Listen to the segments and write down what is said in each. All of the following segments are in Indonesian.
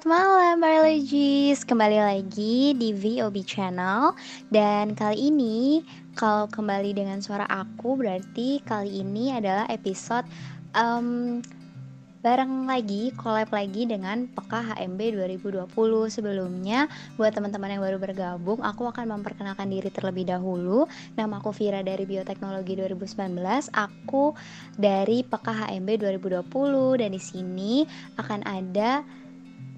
selamat malam biologis Kembali lagi di VOB Channel. Dan kali ini kalau kembali dengan suara aku Berarti kali ini adalah episode um, bareng lagi, collab lagi dengan PK HMB 2020 Sebelumnya, buat teman-teman yang baru bergabung Aku akan memperkenalkan diri terlebih dahulu. Nama aku Vira dari Bioteknologi 2019 Aku dari PK HMB 2020 Dan di sini akan ada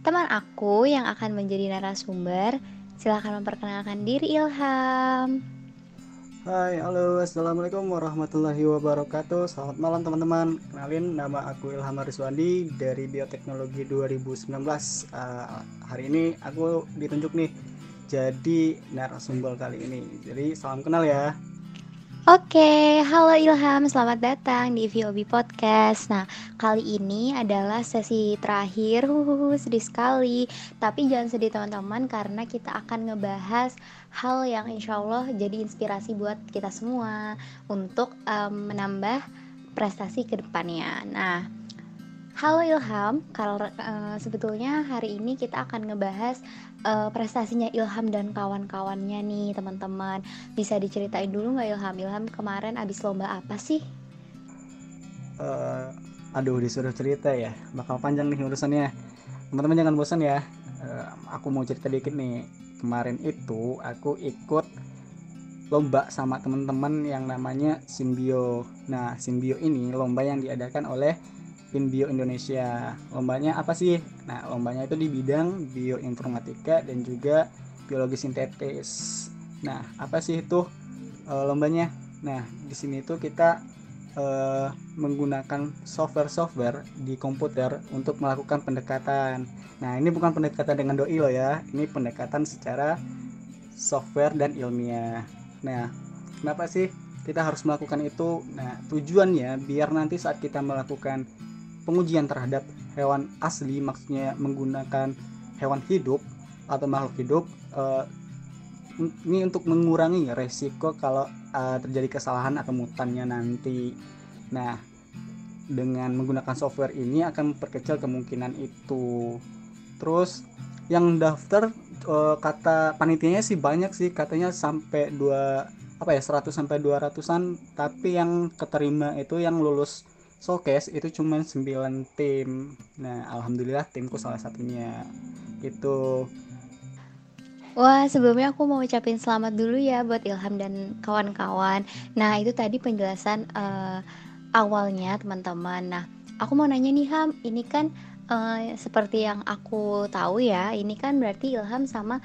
teman aku yang akan menjadi narasumber Silahkan memperkenalkan diri Ilham Hai, halo, assalamualaikum warahmatullahi wabarakatuh. Selamat malam teman-teman. Kenalin, nama aku Ilham Ariswandi dari Bioteknologi 2019. Uh, hari ini aku ditunjuk nih jadi narasumber kali ini. Jadi salam kenal ya. Oke, halo Ilham, selamat datang di VOB Podcast. Nah, kali ini adalah sesi terakhir, huhuhu, sedih sekali. Tapi jangan sedih teman-teman, karena kita akan ngebahas hal yang insya Allah jadi inspirasi buat kita semua untuk um, menambah prestasi ke depannya. Nah, Halo Ilham, kalau uh, sebetulnya hari ini kita akan ngebahas uh, prestasinya Ilham dan kawan-kawannya nih teman-teman. Bisa diceritain dulu nggak Ilham? Ilham kemarin abis lomba apa sih? Uh, aduh disuruh cerita ya, bakal panjang nih urusannya. Teman-teman jangan bosan ya. Uh, aku mau cerita dikit nih. Kemarin itu aku ikut lomba sama teman-teman yang namanya Simbio. Nah, Simbio ini lomba yang diadakan oleh Bio Indonesia. Lombanya apa sih? Nah, lombanya itu di bidang bioinformatika dan juga biologi sintetis. Nah, apa sih itu e, lombanya? Nah, di sini itu kita e, menggunakan software-software di komputer untuk melakukan pendekatan. Nah, ini bukan pendekatan dengan doi loh ya. Ini pendekatan secara software dan ilmiah. Nah, kenapa sih kita harus melakukan itu? Nah, tujuannya biar nanti saat kita melakukan pengujian terhadap hewan asli maksudnya menggunakan hewan hidup atau makhluk hidup uh, ini untuk mengurangi resiko kalau uh, terjadi kesalahan atau mutannya nanti. Nah dengan menggunakan software ini akan memperkecil kemungkinan itu. Terus yang daftar uh, kata panitianya sih banyak sih katanya sampai dua apa ya 100 sampai 200-an tapi yang keterima itu yang lulus showcase itu cuma 9 tim nah alhamdulillah timku salah satunya itu Wah, sebelumnya aku mau ucapin selamat dulu ya buat Ilham dan kawan-kawan. Nah, itu tadi penjelasan uh, awalnya, teman-teman. Nah, aku mau nanya nih, Ham, ini kan uh, seperti yang aku tahu ya, ini kan berarti Ilham sama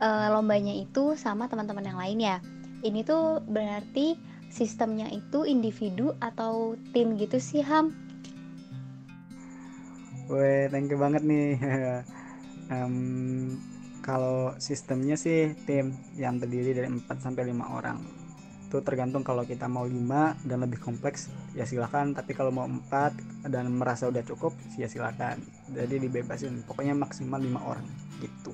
uh, lombanya itu sama teman-teman yang lain ya. Ini tuh berarti sistemnya itu individu atau tim gitu sih Ham? Weh, thank you banget nih. um, kalau sistemnya sih tim yang terdiri dari 4 sampai 5 orang. Itu tergantung kalau kita mau 5 dan lebih kompleks ya silakan, tapi kalau mau 4 dan merasa udah cukup ya silakan. Jadi dibebasin, pokoknya maksimal 5 orang gitu.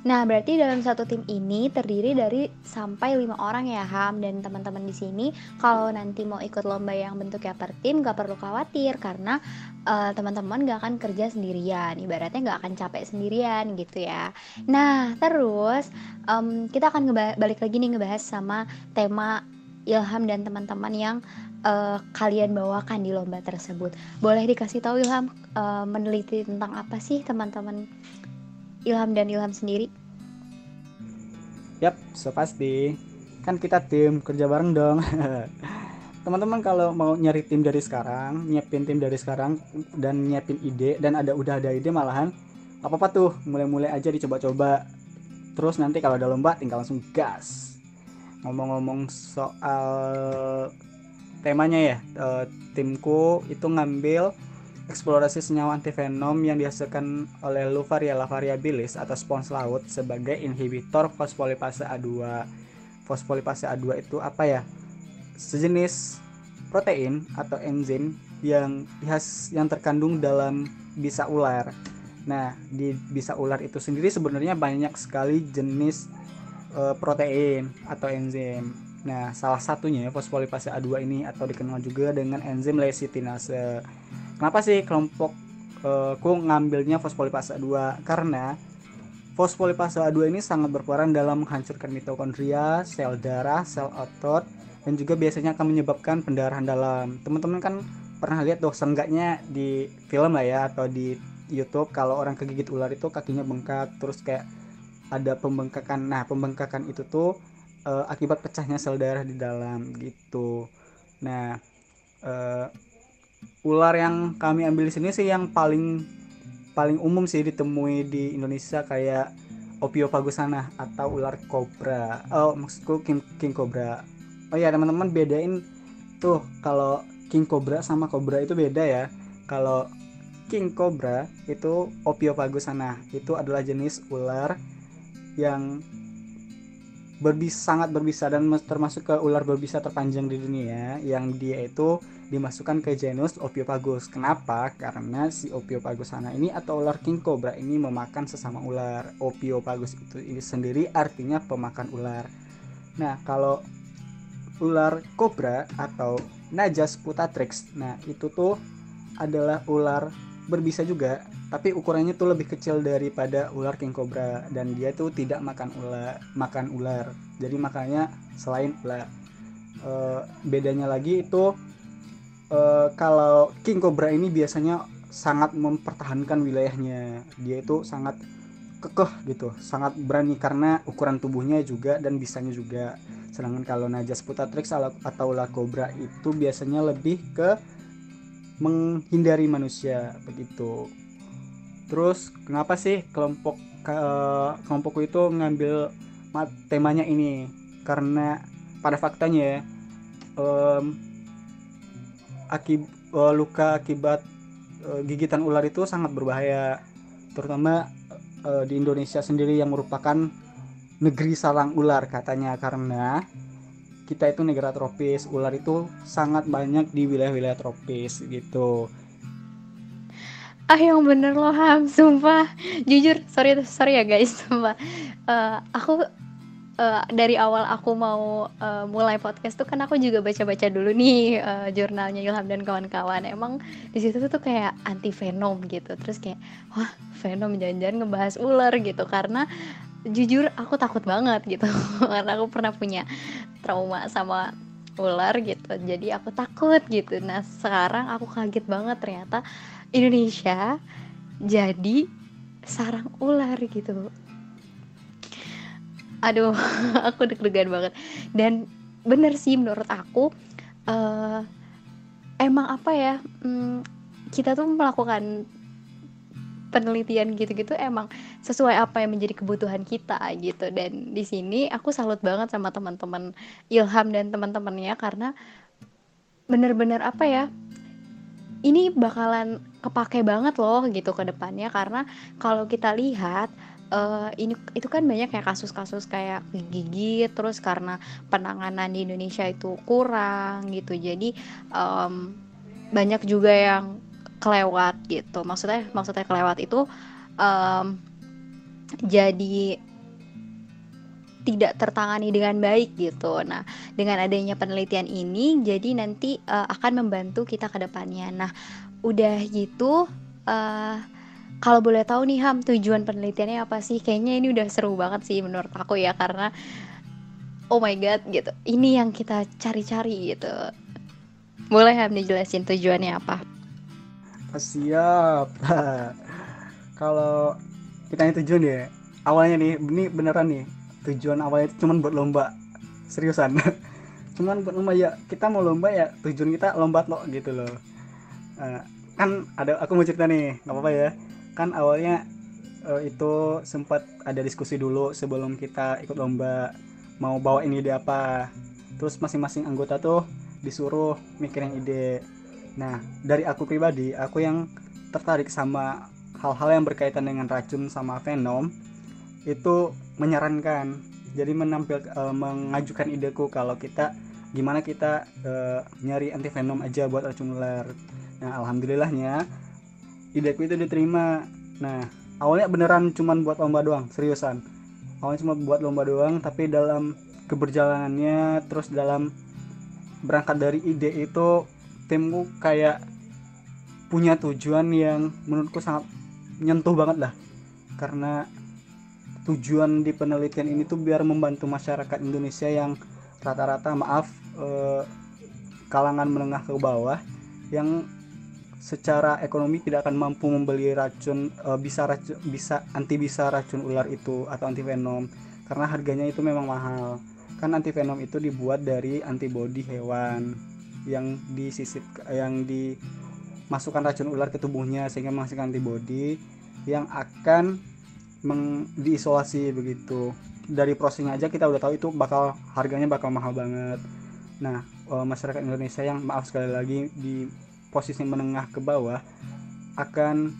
Nah, berarti dalam satu tim ini terdiri dari sampai lima orang ya Ham dan teman-teman di sini kalau nanti mau ikut lomba yang bentuknya per tim gak perlu khawatir karena uh, teman-teman gak akan kerja sendirian, ibaratnya gak akan capek sendirian gitu ya. Nah, terus um, kita akan balik lagi nih ngebahas sama tema Ilham dan teman-teman yang uh, kalian bawakan di lomba tersebut. Boleh dikasih tahu Ilham uh, meneliti tentang apa sih teman-teman Ilham dan Ilham sendiri? Yap, so pasti. Kan kita tim kerja bareng dong. Teman-teman kalau mau nyari tim dari sekarang, nyiapin tim dari sekarang dan nyiapin ide dan ada udah ada ide malahan apa-apa tuh, mulai-mulai aja dicoba-coba. Terus nanti kalau ada lomba tinggal langsung gas. Ngomong-ngomong soal temanya ya, uh, timku itu ngambil eksplorasi senyawa antivenom yang dihasilkan oleh Luvaria lavariabilis atau spons laut sebagai inhibitor fosfolipase A2. Fosfolipase A2 itu apa ya? Sejenis protein atau enzim yang dihas yang terkandung dalam bisa ular. Nah, di bisa ular itu sendiri sebenarnya banyak sekali jenis e, protein atau enzim. Nah, salah satunya fosfolipase A2 ini atau dikenal juga dengan enzim lecitinase kenapa sih kelompok uh, aku ngambilnya fosfolipasa 2 karena fosfolipasa 2 ini sangat berperan dalam menghancurkan mitokondria, sel darah, sel otot dan juga biasanya akan menyebabkan pendarahan dalam. Teman-teman kan pernah lihat tuh seenggaknya di film lah ya atau di YouTube kalau orang kegigit ular itu kakinya bengkak terus kayak ada pembengkakan. Nah, pembengkakan itu tuh uh, akibat pecahnya sel darah di dalam gitu. Nah, uh, ular yang kami ambil di sini sih yang paling paling umum sih ditemui di Indonesia kayak Ophiophagus atau ular kobra. Oh, maksudku king, king cobra. Oh ya, teman-teman bedain tuh kalau king cobra sama cobra itu beda ya. Kalau king cobra itu Ophiophagus itu adalah jenis ular yang berbisa sangat berbisa dan termasuk ke ular berbisa terpanjang di dunia yang dia itu dimasukkan ke genus Ophiophagus. Kenapa? Karena si Ophiophagus sana ini atau ular king cobra ini memakan sesama ular. Ophiophagus itu ini sendiri artinya pemakan ular. Nah, kalau ular kobra atau Najas putatrix, nah itu tuh adalah ular berbisa juga tapi ukurannya tuh lebih kecil daripada ular king cobra dan dia tuh tidak makan ular makan ular. Jadi makanya selain ular e, bedanya lagi itu e, kalau king cobra ini biasanya sangat mempertahankan wilayahnya. Dia itu sangat kekeh gitu sangat berani karena ukuran tubuhnya juga dan bisanya juga. Sedangkan kalau najas putatrix atau ular kobra itu biasanya lebih ke menghindari manusia begitu. Terus kenapa sih kelompok uh, kelompokku itu ngambil temanya ini? Karena pada faktanya um, akib uh, luka akibat uh, gigitan ular itu sangat berbahaya. Terutama uh, di Indonesia sendiri yang merupakan negeri sarang ular katanya. Karena kita itu negara tropis ular itu sangat banyak di wilayah-wilayah tropis gitu ah yang bener loh ham sumpah jujur sorry sorry ya guys sumpah uh, aku uh, dari awal aku mau uh, mulai podcast tuh kan aku juga baca-baca dulu nih uh, jurnalnya Ilham dan kawan-kawan. Emang di situ tuh kayak anti venom gitu. Terus kayak wah venom jangan-jangan ngebahas ular gitu karena jujur aku takut banget gitu karena aku pernah punya trauma sama ular gitu. Jadi aku takut gitu. Nah sekarang aku kaget banget ternyata Indonesia jadi sarang ular gitu aduh aku deg-degan banget dan bener sih menurut aku uh, emang apa ya um, kita tuh melakukan penelitian gitu-gitu emang sesuai apa yang menjadi kebutuhan kita gitu. Dan di sini aku salut banget sama teman-teman Ilham dan teman-temannya karena bener-bener apa ya ini bakalan kepake banget loh gitu ke depannya. Karena kalau kita lihat uh, ini itu kan banyak kayak kasus-kasus kayak gigit terus karena penanganan di Indonesia itu kurang gitu. Jadi um, banyak juga yang kelewat gitu. Maksudnya maksudnya kelewat itu um, jadi tidak tertangani dengan baik gitu. Nah, dengan adanya penelitian ini, jadi nanti uh, akan membantu kita ke depannya. Nah, udah gitu uh, kalau boleh tahu nih Ham tujuan penelitiannya apa sih? Kayaknya ini udah seru banget sih menurut aku ya karena oh my god gitu. Ini yang kita cari-cari gitu. Boleh Ham dijelasin tujuannya apa siap. Kalau kita ini tujuan ya awalnya nih ini beneran nih tujuan awalnya itu cuma buat lomba. Seriusan. Cuman buat lomba ya kita mau lomba ya tujuan kita lomba lo gitu loh. Uh, kan ada aku mau cerita nih nggak apa-apa ya. Kan awalnya uh, itu sempat ada diskusi dulu sebelum kita ikut lomba mau bawa ini ide apa. Terus masing-masing anggota tuh disuruh mikirin ide nah dari aku pribadi aku yang tertarik sama hal-hal yang berkaitan dengan racun sama venom itu menyarankan. Jadi menampil uh, mengajukan ideku kalau kita gimana kita uh, nyari anti venom aja buat racun ular. Nah alhamdulillahnya ideku itu diterima. Nah awalnya beneran cuman buat lomba doang seriusan. Awalnya cuma buat lomba doang tapi dalam keberjalanannya terus dalam berangkat dari ide itu timku kayak punya tujuan yang menurutku sangat nyentuh banget lah. Karena tujuan di penelitian ini tuh biar membantu masyarakat Indonesia yang rata-rata maaf eh, kalangan menengah ke bawah yang secara ekonomi tidak akan mampu membeli racun eh, bisa racun bisa anti bisa racun ular itu atau anti venom karena harganya itu memang mahal. Kan anti venom itu dibuat dari antibodi hewan yang disisip yang dimasukkan racun ular ke tubuhnya sehingga menghasilkan antibodi yang akan meng, diisolasi begitu. Dari prosesnya aja kita udah tahu itu bakal harganya bakal mahal banget. Nah e, masyarakat Indonesia yang maaf sekali lagi di posisi menengah ke bawah akan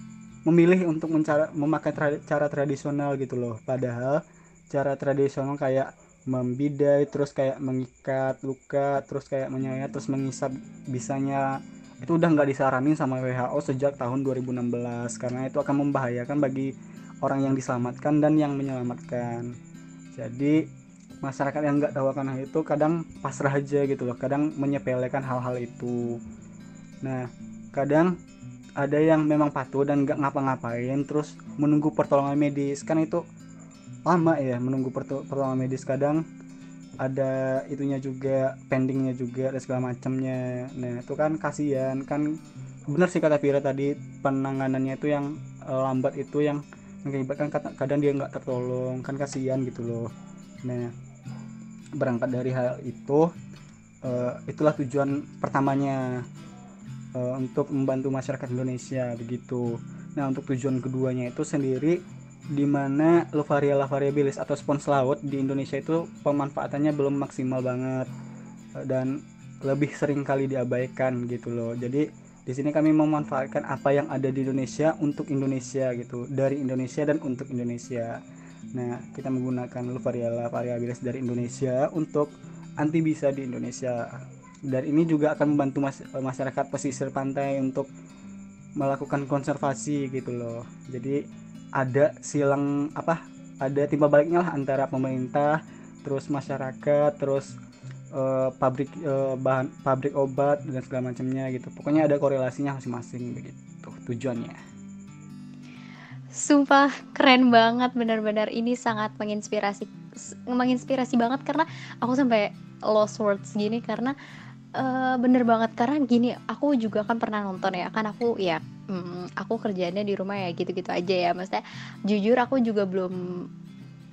memilih untuk mencara, memakai tra, cara tradisional gitu loh. Padahal cara tradisional kayak membidai terus kayak mengikat luka terus kayak menyayat terus mengisap bisanya. Itu udah nggak disaranin sama WHO sejak tahun 2016 karena itu akan membahayakan bagi orang yang diselamatkan dan yang menyelamatkan. Jadi masyarakat yang nggak tahu akan hal itu kadang pasrah aja gitu loh kadang menyepelekan hal-hal itu. Nah kadang ada yang memang patuh dan nggak ngapa-ngapain terus menunggu pertolongan medis. Kan itu lama ya menunggu pertolongan medis. Kadang ada itunya juga pendingnya juga dan segala macamnya. Nah itu kan kasihan. Kan benar sih kata Vira tadi penanganannya itu yang lambat itu yang mengakibatkan kadang dia nggak tertolong. Kan kasihan gitu loh. Nah berangkat dari hal itu uh, itulah tujuan pertamanya uh, untuk membantu masyarakat Indonesia begitu. Nah untuk tujuan keduanya itu sendiri di mana Lovaria lavariabilis atau spons laut di Indonesia itu pemanfaatannya belum maksimal banget dan lebih sering kali diabaikan gitu loh jadi di sini kami memanfaatkan apa yang ada di Indonesia untuk Indonesia gitu, dari Indonesia dan untuk Indonesia. Nah, kita menggunakan variabel variabilis dari Indonesia untuk anti bisa di Indonesia. Dan ini juga akan membantu mas masyarakat pesisir pantai untuk melakukan konservasi gitu loh. Jadi ada silang apa? Ada timbal baliknya lah antara pemerintah, terus masyarakat, terus uh, pabrik uh, bahan pabrik obat dan segala macamnya gitu pokoknya ada korelasinya masing-masing begitu tujuannya Sumpah keren banget benar-benar ini sangat menginspirasi menginspirasi banget karena aku sampai lost words gini karena uh, bener banget karena gini aku juga kan pernah nonton ya kan aku ya hmm, aku kerjanya di rumah ya gitu-gitu aja ya. Maksudnya jujur aku juga belum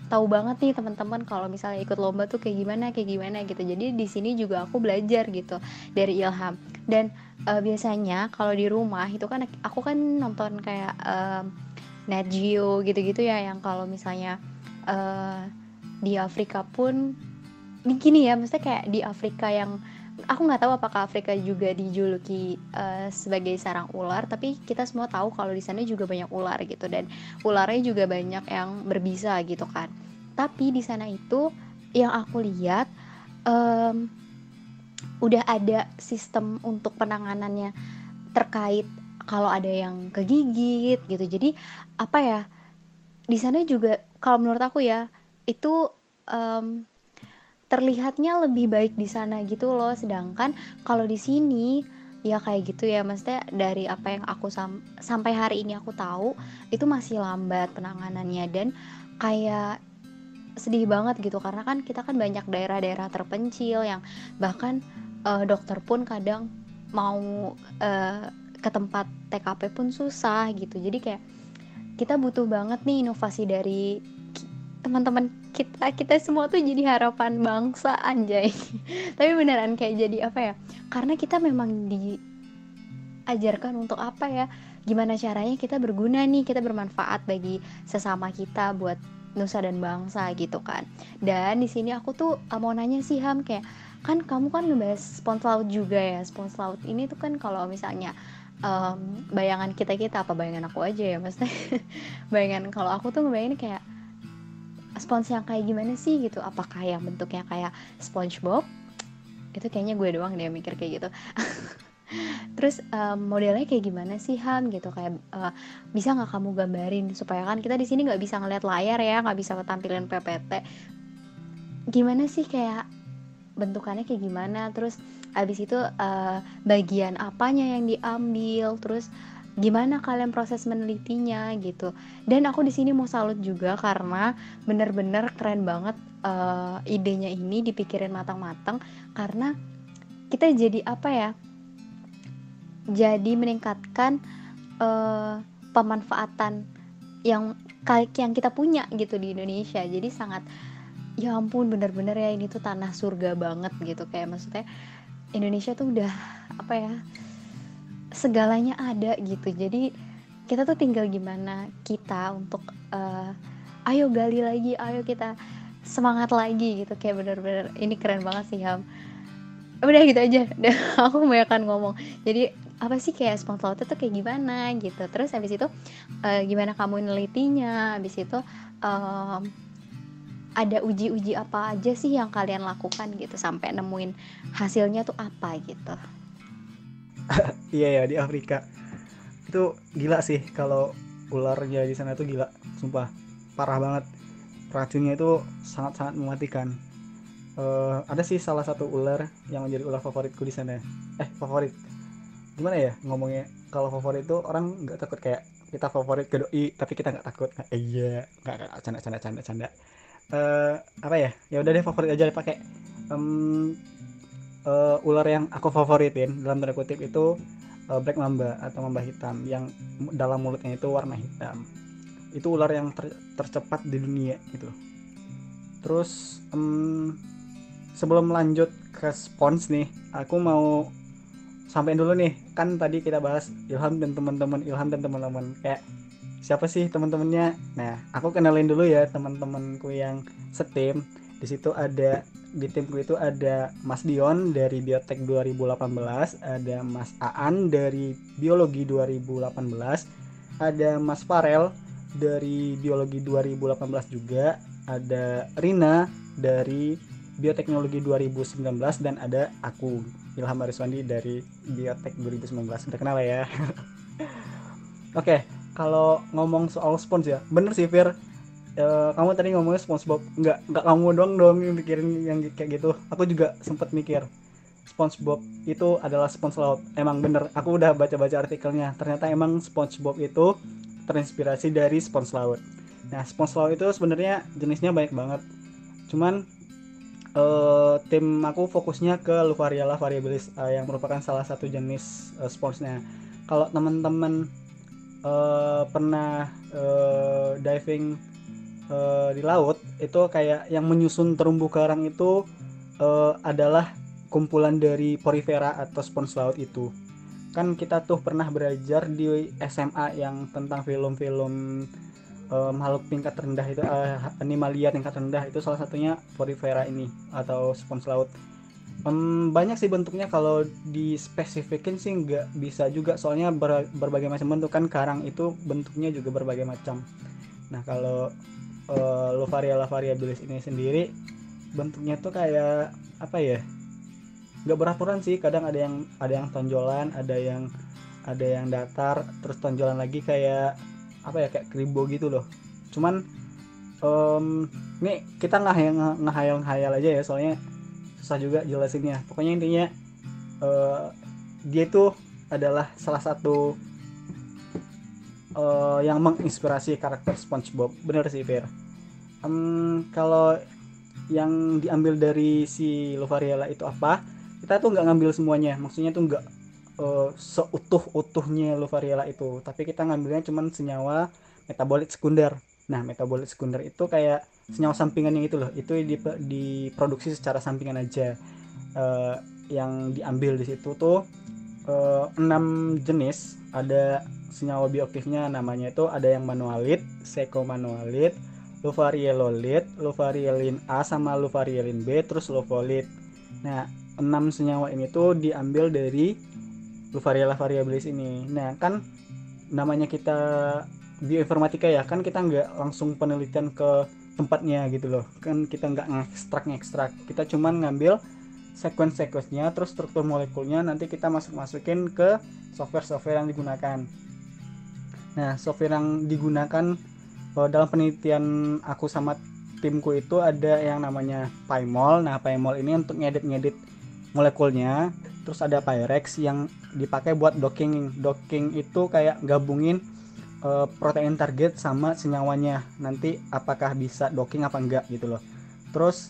tahu banget nih teman-teman kalau misalnya ikut lomba tuh kayak gimana kayak gimana gitu. Jadi di sini juga aku belajar gitu dari Ilham. Dan uh, biasanya kalau di rumah itu kan aku kan nonton kayak uh, Net Geo gitu-gitu ya yang kalau misalnya uh, di Afrika pun gini ya maksudnya kayak di Afrika yang aku nggak tahu apakah Afrika juga dijuluki uh, sebagai sarang ular tapi kita semua tahu kalau di sana juga banyak ular gitu dan ularnya juga banyak yang berbisa gitu kan. Tapi di sana itu yang aku lihat um, udah ada sistem untuk penanganannya terkait kalau ada yang kegigit gitu. Jadi apa ya di sana juga kalau menurut aku ya itu um, terlihatnya lebih baik di sana gitu loh. Sedangkan kalau di sini ya kayak gitu ya. Maksudnya dari apa yang aku sam sampai hari ini aku tahu itu masih lambat penanganannya. Dan kayak sedih banget gitu karena kan kita kan banyak daerah-daerah terpencil yang bahkan uh, dokter pun kadang mau uh, ke tempat TKP pun susah gitu. Jadi kayak kita butuh banget nih inovasi dari teman-teman kita kita semua tuh jadi harapan bangsa anjay. Tapi beneran kayak jadi apa ya? Karena kita memang diajarkan untuk apa ya? Gimana caranya kita berguna nih kita bermanfaat bagi sesama kita buat nusa dan bangsa gitu kan. Dan di sini aku tuh uh, mau nanya sih Ham kayak kan kamu kan ngebahas spons laut juga ya? Spons laut ini tuh kan kalau misalnya um, bayangan kita kita apa bayangan aku aja ya maksudnya? Bayangan kalau aku tuh ngebayangin kayak spons yang kayak gimana sih gitu? Apakah yang bentuknya kayak SpongeBob? Itu kayaknya gue doang dia mikir kayak gitu. Terus um, modelnya kayak gimana sih Ham gitu kayak uh, bisa nggak kamu gambarin supaya kan kita di sini nggak bisa ngeliat layar ya nggak bisa tampilan PPT gimana sih kayak bentukannya kayak gimana? Terus habis itu uh, bagian apanya yang diambil? Terus gimana kalian proses menelitinya gitu. Dan aku di sini mau salut juga karena bener-bener keren banget uh, idenya ini dipikirin matang-matang karena kita jadi apa ya jadi meningkatkan uh, pemanfaatan yang yang kita punya gitu di Indonesia. Jadi sangat ya ampun bener-bener ya ini tuh tanah surga banget gitu. Kayak maksudnya Indonesia tuh udah apa ya segalanya ada gitu. Jadi kita tuh tinggal gimana kita untuk uh, ayo gali lagi ayo kita semangat lagi gitu. Kayak bener-bener ini keren banget sih Ham. Udah gitu aja. Udah aku akan ngomong. Jadi apa sih kayak sponsor laut itu kayak gimana gitu. Terus habis itu uh, gimana kamu nelitinya? Habis itu um, ada uji-uji apa aja sih yang kalian lakukan gitu sampai nemuin hasilnya tuh apa gitu iya ya di Afrika. Itu gila sih kalau ularnya di sana tuh gila sumpah. Parah banget. Racunnya itu sangat-sangat mematikan. Uh, ada sih salah satu ular yang menjadi ular favoritku di sana. Eh favorit. Gimana ya ngomongnya? Kalau favorit itu orang nggak takut kayak kita favorit ke doi tapi kita nggak takut. Nah, iya nggak canda canda canda canda. Uh, apa ya? Ya udah deh favorit aja pakai. Um, uh, ular yang aku favoritin dalam tanda kutip itu uh, black mamba atau mamba hitam yang dalam mulutnya itu warna hitam. Itu ular yang ter tercepat di dunia gitu. Terus um, sebelum lanjut ke spons nih aku mau sampai dulu nih. Kan tadi kita bahas Ilham dan teman-teman Ilham dan teman-teman. Kayak siapa sih teman-temannya? Nah aku kenalin dulu ya teman-temanku yang setim. Di situ ada di timku itu ada Mas Dion dari Biotek 2018 ada Mas Aan dari Biologi 2018 ada Mas Farel dari Biologi 2018 juga ada Rina dari Bioteknologi 2019 dan ada aku Ilham Ariswandi dari Biotek 2019 udah kenal ya? Oke okay, kalau ngomong soal spons ya bener sih Fir uh, kamu tadi ngomongnya SpongeBob. Nggak nggak kamu dong dong yang mikirin yang kayak gitu. Aku juga sempet mikir SpongeBob itu adalah spons laut. Emang bener aku udah baca-baca artikelnya. Ternyata emang SpongeBob itu terinspirasi dari spons laut. Nah spons laut itu sebenarnya jenisnya banyak banget. Cuman uh, tim aku fokusnya ke Lufariala variabilis uh, yang merupakan salah satu jenis uh, sponsnya. Kalau teman-teman uh, pernah uh, diving uh, di laut itu kayak yang menyusun terumbu karang itu uh, adalah kumpulan dari porifera atau spons laut itu. Kan kita tuh pernah belajar di SMA yang tentang film-film uh, makhluk tingkat rendah itu uh, animalia tingkat rendah itu salah satunya porifera ini atau spons laut um, banyak sih bentuknya kalau dispesifikin sih nggak bisa juga soalnya ber, berbagai macam bentuk kan karang itu bentuknya juga berbagai macam nah kalau uh, Lovaria variabilis ini sendiri bentuknya tuh kayak apa ya nggak beraturan sih. Kadang ada yang ada yang tonjolan ada yang ada yang datar terus tonjolan lagi kayak apa ya kayak kribo gitu loh. Cuman um, ini kita nggak ngehayal ngehayal aja ya soalnya susah juga jelasinnya. Pokoknya intinya uh, dia itu adalah salah satu uh, yang menginspirasi karakter SpongeBob. Bener sih Fir. Um, kalau yang diambil dari si Lovariela itu apa kita tuh nggak ngambil semuanya. Maksudnya tuh nggak uh, seutuh-utuhnya Luvariella itu. Tapi kita ngambilnya cuman senyawa metabolit sekunder. Nah metabolit sekunder itu kayak senyawa sampingan yang itu loh. Itu diproduksi secara sampingan aja. Uh, yang diambil di situ tuh uh, enam jenis ada senyawa bioaktifnya namanya itu ada yang manualit, sekomanualit, luvarielolit, luvarielin A sama luvarielin B terus luvolit. Nah, enam senyawa ini tuh diambil dari variabel variabilis ini. Nah kan namanya kita bioinformatika ya kan kita nggak langsung penelitian ke tempatnya gitu loh. Kan kita nggak ngekstrak ngekstrak kita cuman ngambil sequence sequence-nya terus struktur molekulnya nanti kita masuk masukin ke software-software yang digunakan. Nah software yang digunakan eh, dalam penelitian aku sama timku itu ada yang namanya PyMol. Nah PyMol ini untuk ngedit ngedit molekulnya. Terus ada Pyrex yang dipakai buat docking. Docking itu kayak gabungin uh, protein target sama senyawanya. Nanti apakah bisa docking apa enggak gitu loh. Terus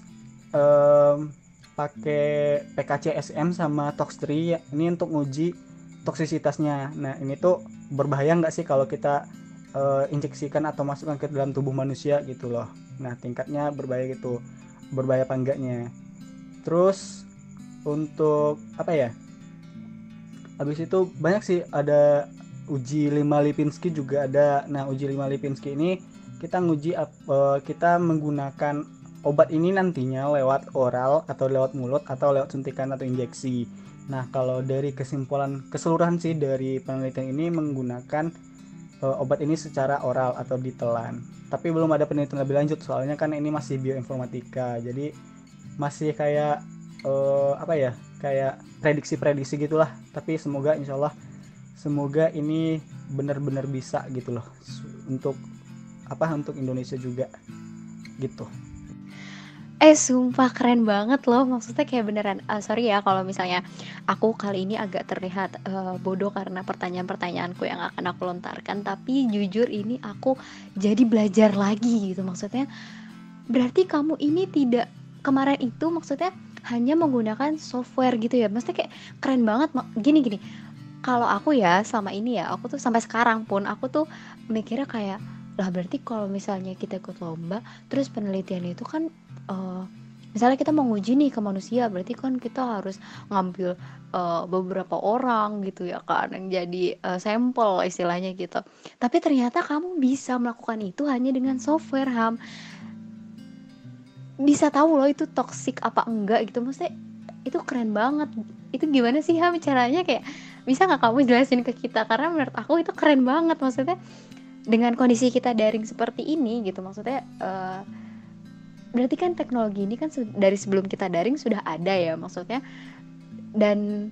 um, pakai PKCSM sama Tox3 ini untuk uji toksisitasnya. Nah ini tuh berbahaya nggak sih kalau kita uh, injeksikan atau masukkan ke dalam tubuh manusia gitu loh. Nah tingkatnya berbahaya gitu. Berbahaya apa enggaknya? Terus untuk apa ya? Habis itu banyak sih ada uji 5 Lipinski juga ada. Nah uji 5 Lipinski ini kita nguji uh, kita menggunakan obat ini nantinya lewat oral atau lewat mulut atau lewat suntikan atau injeksi. Nah, kalau dari kesimpulan keseluruhan sih dari penelitian ini menggunakan uh, obat ini secara oral atau ditelan. Tapi belum ada penelitian lebih lanjut soalnya kan ini masih bioinformatika. Jadi masih kayak uh, apa ya? Kayak prediksi-prediksi gitulah. Tapi semoga insyaallah semoga ini benar-benar bisa gitu loh untuk apa untuk Indonesia juga gitu. Eh sumpah keren banget loh. Maksudnya kayak beneran uh, sorry ya kalau misalnya aku kali ini agak terlihat uh, bodoh karena pertanyaan-pertanyaanku yang akan aku lontarkan. Tapi jujur ini aku jadi belajar lagi gitu. Maksudnya berarti kamu ini tidak kemarin itu maksudnya hanya menggunakan software gitu ya? Maksudnya kayak keren banget. Gini gini. Kalau aku ya selama ini ya aku tuh sampai sekarang pun aku tuh mikirnya kayak lah berarti kalau misalnya kita ikut lomba terus penelitian itu kan uh, misalnya kita mau nguji nih ke manusia berarti kan kita harus ngambil uh, beberapa orang gitu ya kan yang jadi uh, sampel istilahnya gitu. Tapi ternyata kamu bisa melakukan itu hanya dengan software ham. Bisa tahu loh itu toxic apa enggak gitu maksudnya itu keren banget. Itu gimana sih ham caranya? Kayak bisa nggak kamu jelasin ke kita? Karena menurut aku itu keren banget maksudnya dengan kondisi kita daring seperti ini gitu maksudnya uh, berarti kan teknologi ini kan dari sebelum kita daring sudah ada ya maksudnya. Dan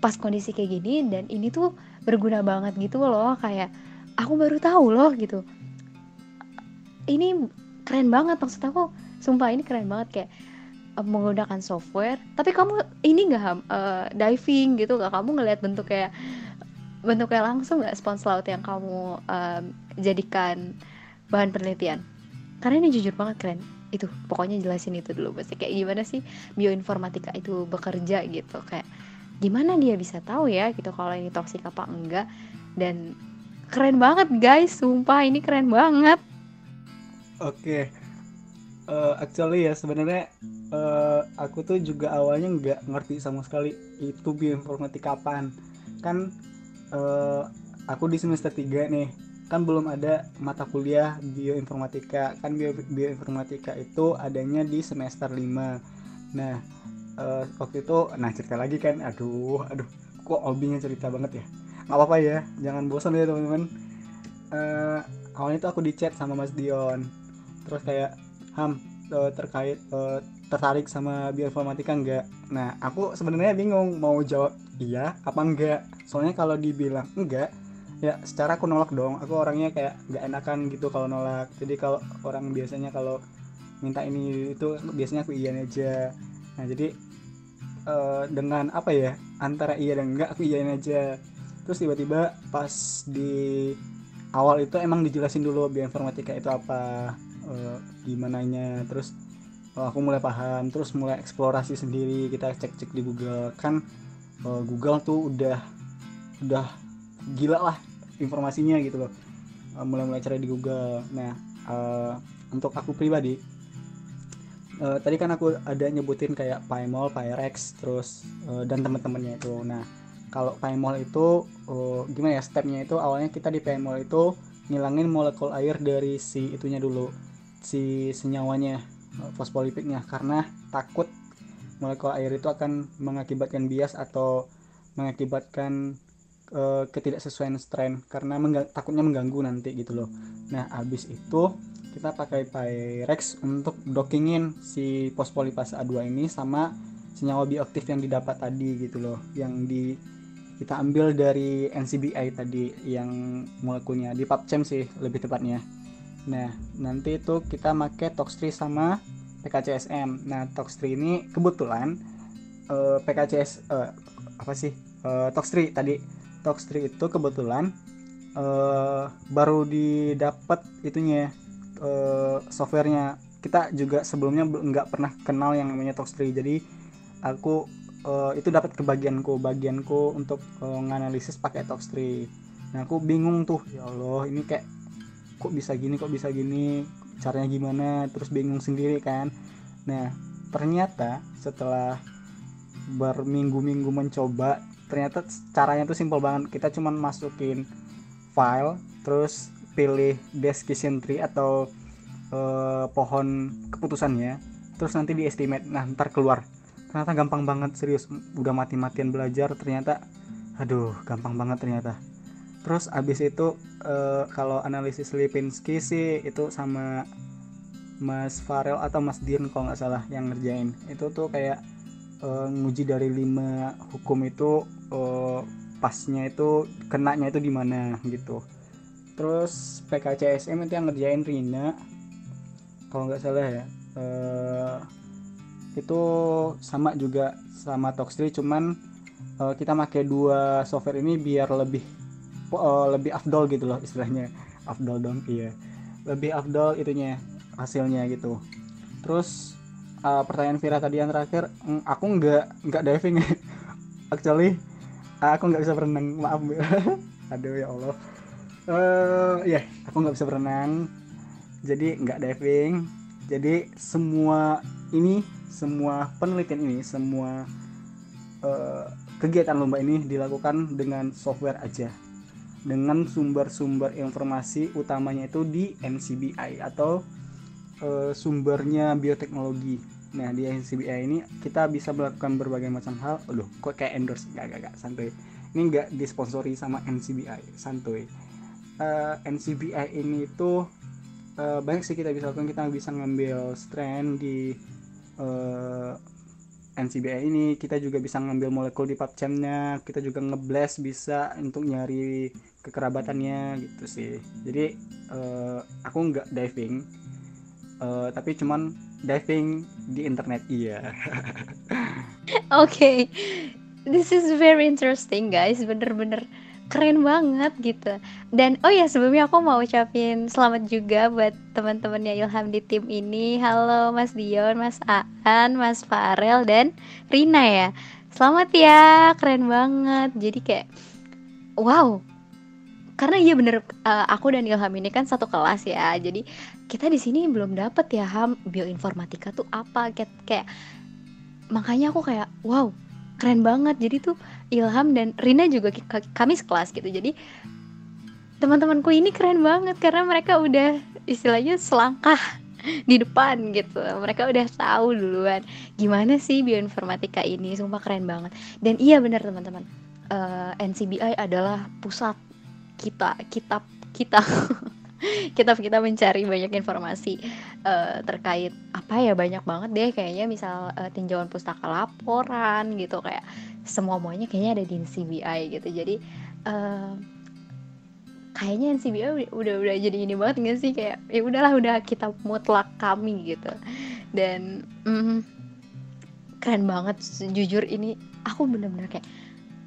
pas kondisi kayak gini dan ini tuh berguna banget gitu loh kayak aku baru tahu loh gitu. Ini keren banget maksud aku sumpah ini keren banget kayak uh, menggunakan software. Tapi kamu ini nggak uh, diving gitu gak kamu ngelihat bentuk kayak bentuknya langsung nggak spons laut yang kamu uh, jadikan bahan penelitian? Karena ini jujur banget keren itu pokoknya jelasin itu dulu pasti kayak gimana sih bioinformatika itu bekerja gitu kayak gimana dia bisa tahu ya gitu kalau ini toksik apa enggak dan keren banget guys sumpah ini keren banget oke okay. uh, eh, actually ya sebenarnya uh, aku tuh juga awalnya nggak ngerti sama sekali itu bioinformatika apaan kan uh, aku di semester 3 nih kan belum ada mata kuliah bioinformatika. Kan bio, bioinformatika itu adanya di semester 5 nah uh, waktu itu nah cerita lagi kan. Aduh aduh kok obinya cerita banget ya? Nggak apa-apa ya jangan bosan ya teman-teman. Uh, awalnya itu aku di chat sama Mas Dion. Terus kayak ham uh, terkait uh, tertarik sama bioinformatika enggak nah aku sebenarnya bingung mau jawab iya apa enggak soalnya kalau dibilang enggak ya secara aku nolak dong. Aku orangnya kayak nggak enakan gitu kalau nolak. Jadi kalau orang biasanya kalau minta ini itu biasanya aku iya aja. Nah jadi uh, dengan apa ya antara iya dan enggak aku iya aja. Terus tiba-tiba pas di awal itu emang dijelasin dulu bioinformatika itu apa uh, gimana nya terus uh, aku mulai paham. Terus mulai eksplorasi sendiri. Kita cek-cek di Google. Kan uh, Google tuh udah udah gila lah informasinya gitu loh. Uh, mulai-mulai cari di Google. Nah uh, untuk aku pribadi uh, tadi kan aku ada nyebutin kayak Pymol, Pyrex terus uh, dan teman-temannya itu. Nah kalau Pymol itu uh, gimana ya stepnya itu awalnya kita di Pymol itu ngilangin molekul air dari si itunya dulu si senyawanya fosfolipidnya karena takut molekul air itu akan mengakibatkan bias atau mengakibatkan uh, ketidaksesuaian strain karena mengga takutnya mengganggu nanti gitu loh. Nah habis itu kita pakai Pyrex untuk dockingin si fosfolipase A2 ini sama senyawa bioaktif yang didapat tadi gitu loh yang di kita ambil dari NCBI tadi yang molekulnya di PubChem sih lebih tepatnya. Nah nanti itu kita pakai Tox3 sama PKCSM nah Tox3 ini kebetulan uh, eh, PKCS uh, apa sih uh, Toxtree tadi Toxtree itu kebetulan uh, baru didapat itunya uh, softwarenya. Kita juga sebelumnya nggak pernah kenal yang namanya Toxtree jadi aku uh, itu dapat kebagianku bagianku untuk uh, nganalisis pakai Toxtree nah aku bingung tuh ya Allah ini kayak kok bisa gini kok bisa gini caranya gimana? Terus bingung sendiri kan. Nah ternyata setelah berminggu-minggu mencoba ternyata caranya tuh simpel banget. Kita cuman masukin file terus pilih decision tree atau uh, pohon keputusannya terus nanti di estimate nah ntar keluar. Ternyata gampang banget serius. Udah mati-matian belajar ternyata aduh gampang banget ternyata. Terus abis itu uh, kalau analisis Lipinski sih itu sama Mas Farel atau Mas Dian kalau nggak salah yang ngerjain. Itu tuh kayak uh, nguji dari lima hukum itu uh, pasnya itu kenanya itu di mana gitu. Terus PKCSM itu yang ngerjain Rina kalau nggak salah ya. Uh, itu sama juga sama Toxtree cuman uh, kita pakai dua software ini biar lebih uh, lebih afdol gitu loh istilahnya. Afdol dong iya. Lebih afdol itunya hasilnya gitu. Terus uh, pertanyaan Vira tadi yang terakhir mm, aku nggak nggak diving. Actually aku nggak bisa berenang maaf aduh ya Allah. Uh, ya yeah, aku nggak bisa berenang. Jadi nggak diving. Jadi semua ini semua penelitian ini semua uh, kegiatan lomba ini dilakukan dengan software aja. Dengan sumber-sumber informasi utamanya itu di NCBI atau uh, sumbernya bioteknologi nah di NCBI ini kita bisa melakukan berbagai macam hal. Aduh kok kayak endorse gak gak gak santuy. Ini nggak disponsori sama NCBI santuy. Uh, NCBI ini tuh uh, banyak sih kita bisa lakukan. Kita bisa ngambil strand di uh, eh, NCBI ini. Kita juga bisa ngambil molekul di PubChem-nya kita juga ngeblast bisa untuk nyari kekerabatannya gitu sih. Jadi uh, aku nggak diving uh, tapi cuman diving di internet. Iya. Oke. Okay. this is very interesting guys. Bener-bener keren banget gitu. Dan oh ya sebelumnya aku mau ucapin selamat juga buat teman-temannya Ilham di tim ini. Halo Mas Dion Mas Aan Mas Farel dan Rina ya. Selamat ya keren banget. Jadi kayak wow. Karena iya bener uh, aku dan Ilham ini kan satu kelas ya. Jadi kita di sini belum dapet ya Ham. Bioinformatika tuh apa? Kayak, kayak makanya aku kayak wow keren banget. Jadi tuh Ilham dan Rina juga kami sekelas gitu. Jadi teman-temanku ini keren banget karena mereka udah istilahnya selangkah di depan gitu. Mereka udah tahu duluan gimana sih bioinformatika ini. Sumpah keren banget. Dan iya benar teman-teman. Uh, eh, NCBI adalah pusat kita kitab kita kita kita mencari banyak informasi uh, terkait apa ya banyak banget deh kayaknya. Misal uh, tinjauan pustaka laporan gitu kayak semua semuanya kayaknya ada di NCBI gitu. Jadi uh, kayaknya NCBI udah udah jadi ini banget gak sih? Kayak ya udahlah udah kita mutlak kami gitu. Dan mm, keren banget jujur ini aku bener-bener kayak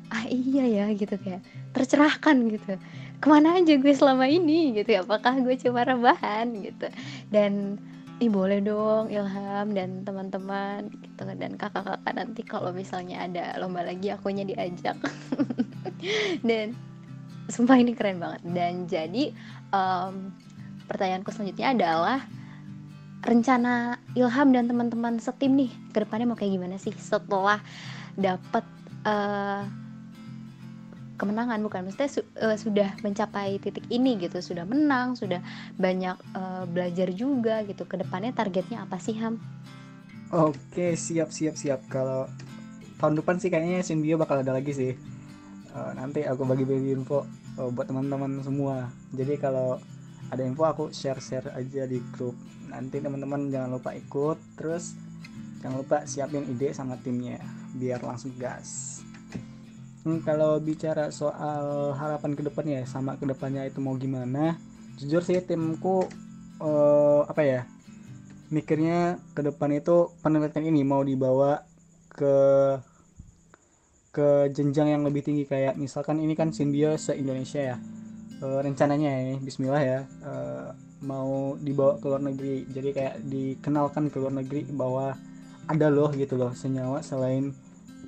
ah iya ya gitu kayak tercerahkan gitu ke mana aja gue selama ini gitu. Apakah gue cuma rebahan? gitu. Dan ih boleh dong Ilham dan teman-teman gitu. Dan kakak-kakak nanti kalau misalnya ada lomba lagi akunya diajak. Dan sumpah ini keren banget. Dan jadi um, pertanyaanku selanjutnya adalah rencana Ilham dan teman-teman setim nih ke depannya mau kayak gimana sih setelah dapat uh, kemenangan bukan? Maksudnya su uh, sudah mencapai titik ini gitu sudah menang sudah banyak uh, belajar juga gitu. Ke depannya targetnya apa sih Ham? Oke siap siap siap. Kalau tahun depan sih kayaknya Sinbio bakal ada lagi sih. Uh, nanti aku bagi-bagi info uh, buat teman-teman semua. Jadi kalau ada info aku share-share aja di grup. Nanti teman-teman jangan lupa ikut. Terus jangan lupa siapin ide sama timnya biar langsung gas hmm, kalau bicara soal harapan ke depannya sama ke depannya itu mau gimana? Jujur sih timku uh, apa ya mikirnya ke depan itu penelitian ini mau dibawa ke ke jenjang yang lebih tinggi. Kayak misalkan ini kan Simbio se Indonesia ya. E, rencananya ya Bismillah ya e, mau dibawa ke luar negeri. Jadi kayak dikenalkan ke luar negeri bahwa ada loh gitu loh senyawa selain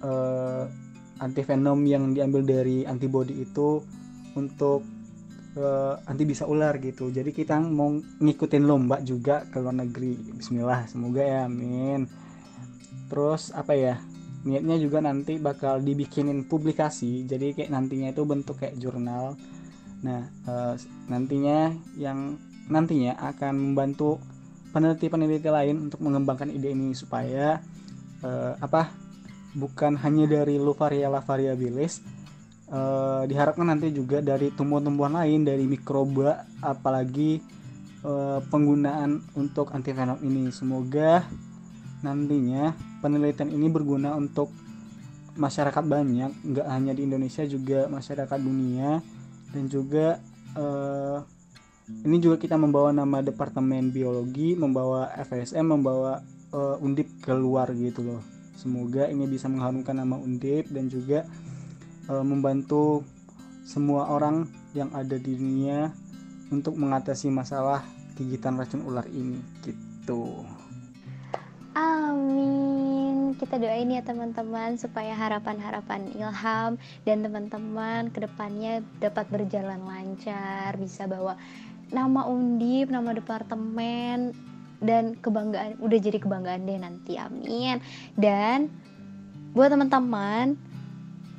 e, antivenom yang diambil dari antibody itu untuk uh, anti bisa ular gitu. Jadi kita mau ngikutin lomba juga ke luar negeri. Bismillah semoga ya amin. Terus apa ya niatnya juga nanti bakal dibikinin publikasi. Jadi kayak nantinya itu bentuk kayak jurnal. Nah uh, nantinya yang nantinya akan membantu peneliti-peneliti lain untuk mengembangkan ide ini supaya uh, apa bukan hanya dari Luvaria variabilis uh, diharapkan nanti juga dari tumbuhan-tumbuhan lain dari mikroba apalagi uh, penggunaan untuk antivenom ini. Semoga nantinya penelitian ini berguna untuk masyarakat banyak nggak hanya di Indonesia juga masyarakat dunia dan juga uh, ini juga kita membawa nama departemen biologi membawa FSM membawa uh, undip keluar gitu loh semoga ini bisa mengharumkan nama undip dan juga uh, membantu semua orang yang ada di dunia untuk mengatasi masalah gigitan racun ular ini gitu. Amin. Kita doain ya teman-teman supaya harapan-harapan Ilham dan teman-teman ke depannya dapat berjalan lancar, bisa bawa nama undip, nama departemen dan kebanggaan udah jadi kebanggaan deh nanti. Amin. Dan buat teman-teman,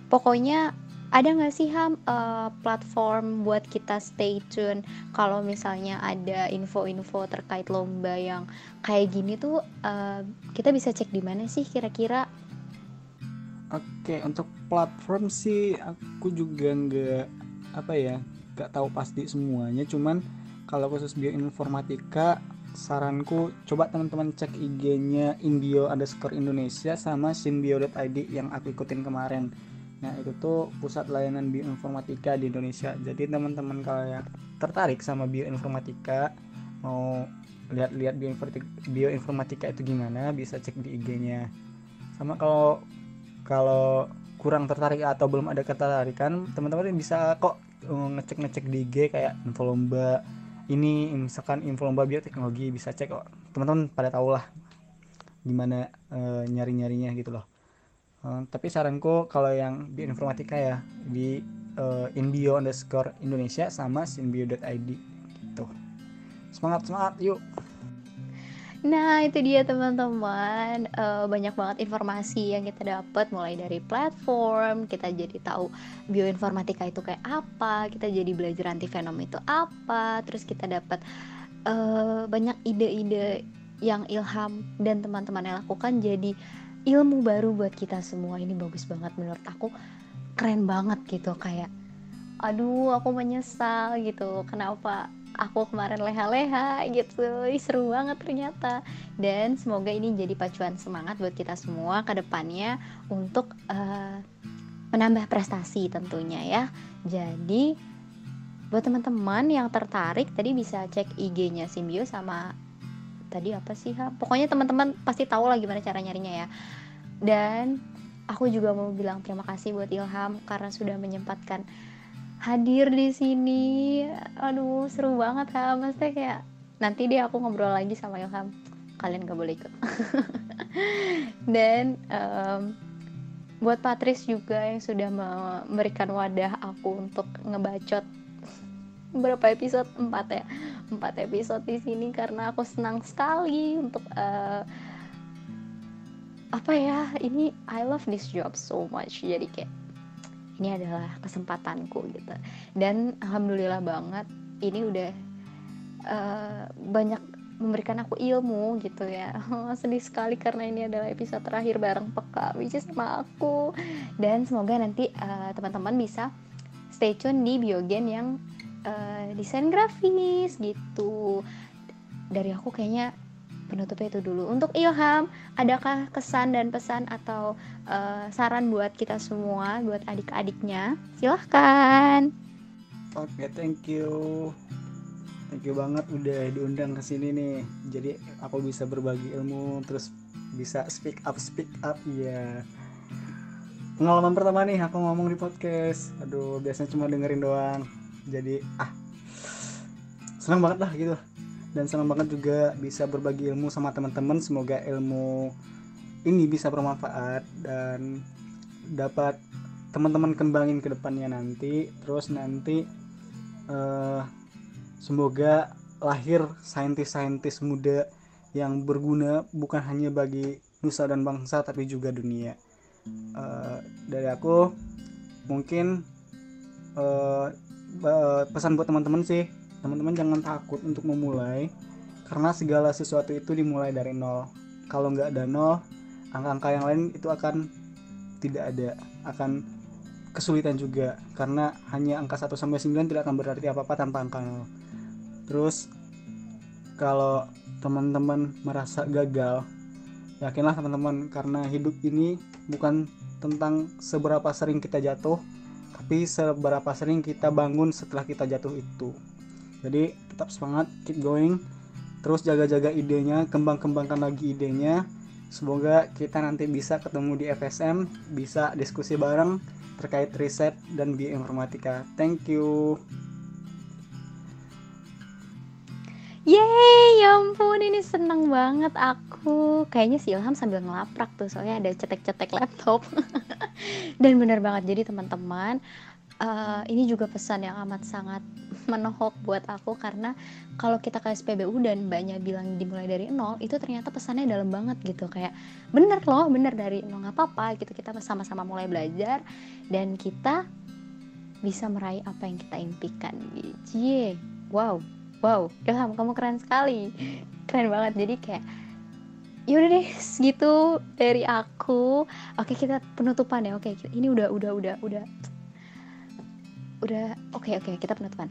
pokoknya ada nggak sih ham uh, platform buat kita stay tune kalau misalnya ada info-info terkait lomba yang kayak gini tuh uh, kita bisa cek di mana sih kira-kira oke untuk platform sih aku juga nggak apa ya nggak tahu pasti semuanya cuman kalau khusus bioinformatika saranku coba teman-teman cek IG-nya inbio underscore Indonesia sama simbio.id yang aku ikutin kemarin Nah itu tuh pusat layanan bioinformatika di Indonesia. Jadi teman-teman kalau yang tertarik sama bioinformatika mau lihat-lihat bioinformatika, itu gimana bisa cek di IG-nya. Sama kalau kalau kurang tertarik atau belum ada ketertarikan teman-teman bisa kok uh, ngecek-ngecek di IG kayak info lomba ini misalkan info lomba bioteknologi bisa cek kok teman-teman pada tahu lah gimana uh, nyari-nyarinya gitu loh Uh, tapi saranku kalau yang bioinformatika ya di uh, inbio underscore Indonesia sama sinbio.id gitu. Semangat semangat yuk. Nah itu dia teman-teman. Uh, banyak banget informasi yang kita dapat mulai dari platform kita jadi tahu bioinformatika itu kayak apa kita jadi belajar anti venom itu apa terus kita dapat uh, banyak ide-ide yang Ilham dan teman-teman yang lakukan. Jadi ilmu baru buat kita semua ini bagus banget menurut aku. Keren banget gitu kayak aduh aku menyesal gitu. Kenapa aku kemarin leha-leha gitu. Seru banget ternyata. Dan semoga ini jadi pacuan semangat buat kita semua ke depannya untuk uh, menambah prestasi tentunya ya. Jadi buat teman-teman yang tertarik tadi bisa cek IG-nya Simbio sama tadi apa sih ha? pokoknya teman-teman pasti tahu lah gimana cara nyarinya ya. Dan aku juga mau bilang terima kasih buat Ilham karena sudah menyempatkan hadir di sini. Aduh seru banget ha maksudnya kayak nanti deh aku ngobrol lagi sama Ilham. Kalian gak boleh ikut. Dan um, buat Patris juga yang sudah memberikan wadah aku untuk ngebacot berapa episode? Empat ya? Empat episode di sini karena aku senang sekali untuk uh, apa ya? Ini I love this job so much. Jadi kayak ini adalah kesempatanku gitu. Dan alhamdulillah banget ini udah uh, banyak memberikan aku ilmu gitu ya. Sedih sekali karena ini adalah episode terakhir bareng peka which is sama aku. Dan semoga nanti uh, teman-teman bisa stay tune di biogen yang uh, desain grafis gitu. Dari aku kayaknya penutupnya itu dulu. Untuk Ilham adakah kesan dan pesan atau uh, saran buat kita semua buat adik-adiknya? Silahkan. Oke okay, thank you. Thank you banget udah diundang ke sini nih. Jadi aku bisa berbagi ilmu terus bisa speak up speak up ya pengalaman pertama nih aku ngomong di podcast. Aduh biasanya cuma dengerin doang. Jadi ah senang banget lah gitu dan senang banget juga bisa berbagi ilmu sama teman-teman. Semoga ilmu ini bisa bermanfaat dan dapat teman-teman kembangin ke depannya nanti. Terus nanti uh, semoga lahir saintis-saintis muda yang berguna bukan hanya bagi nusa dan bangsa tapi juga dunia. Uh, dari aku mungkin uh, pesan buat teman-teman sih teman-teman jangan takut untuk memulai karena segala sesuatu itu dimulai dari nol. Kalau nggak ada nol angka-angka yang lain itu akan tidak ada akan kesulitan juga karena hanya angka 1 sampai 9 tidak akan berarti apa-apa tanpa angka nol. Terus kalau teman-teman merasa gagal yakinlah teman-teman karena hidup ini bukan tentang seberapa sering kita jatuh tapi seberapa sering kita bangun setelah kita jatuh itu jadi tetap semangat keep going. Terus jaga-jaga idenya kembang-kembangkan lagi idenya. Semoga kita nanti bisa ketemu di FSM bisa diskusi bareng terkait riset dan bioinformatika. Thank you. Yeay, ya ampun ini seneng banget aku. Kayaknya si Ilham sambil ngelaprak tuh Soalnya ada cetek-cetek laptop. Dan bener banget, jadi teman-teman uh, Ini juga pesan yang amat sangat menohok buat aku Karena kalau kita ke SPBU dan banyak bilang dimulai dari nol Itu ternyata pesannya dalam banget gitu. Kayak bener loh, bener dari nol Gak apa-apa gitu. Kita sama-sama mulai belajar Dan kita bisa meraih apa yang kita impikan. Cie, wow wow. Ilham kamu keren sekali. Keren banget. Jadi kayak yaudah deh segitu dari aku. Oke kita penutupan ya. Oke ini udah udah udah udah udah oke oke kita penutupan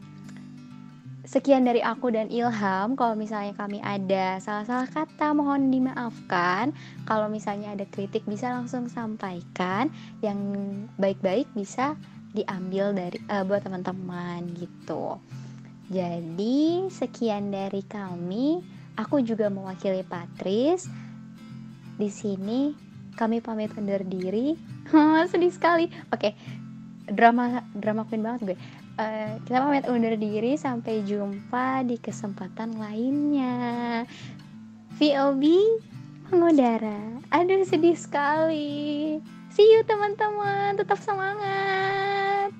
sekian dari aku dan Ilham kalau misalnya kami ada salah-salah kata mohon dimaafkan kalau misalnya ada kritik bisa langsung sampaikan yang baik-baik bisa diambil dari uh, buat teman-teman gitu jadi, sekian dari kami. Aku juga mewakili Patris. Di sini kami pamit undur diri. Sedih sekali. Oke, drama drama queen banget gue. Uh, kita pamit undur diri sampai jumpa di kesempatan lainnya. VOB mengudara. Aduh sedih sekali. See you teman-teman, tetap semangat.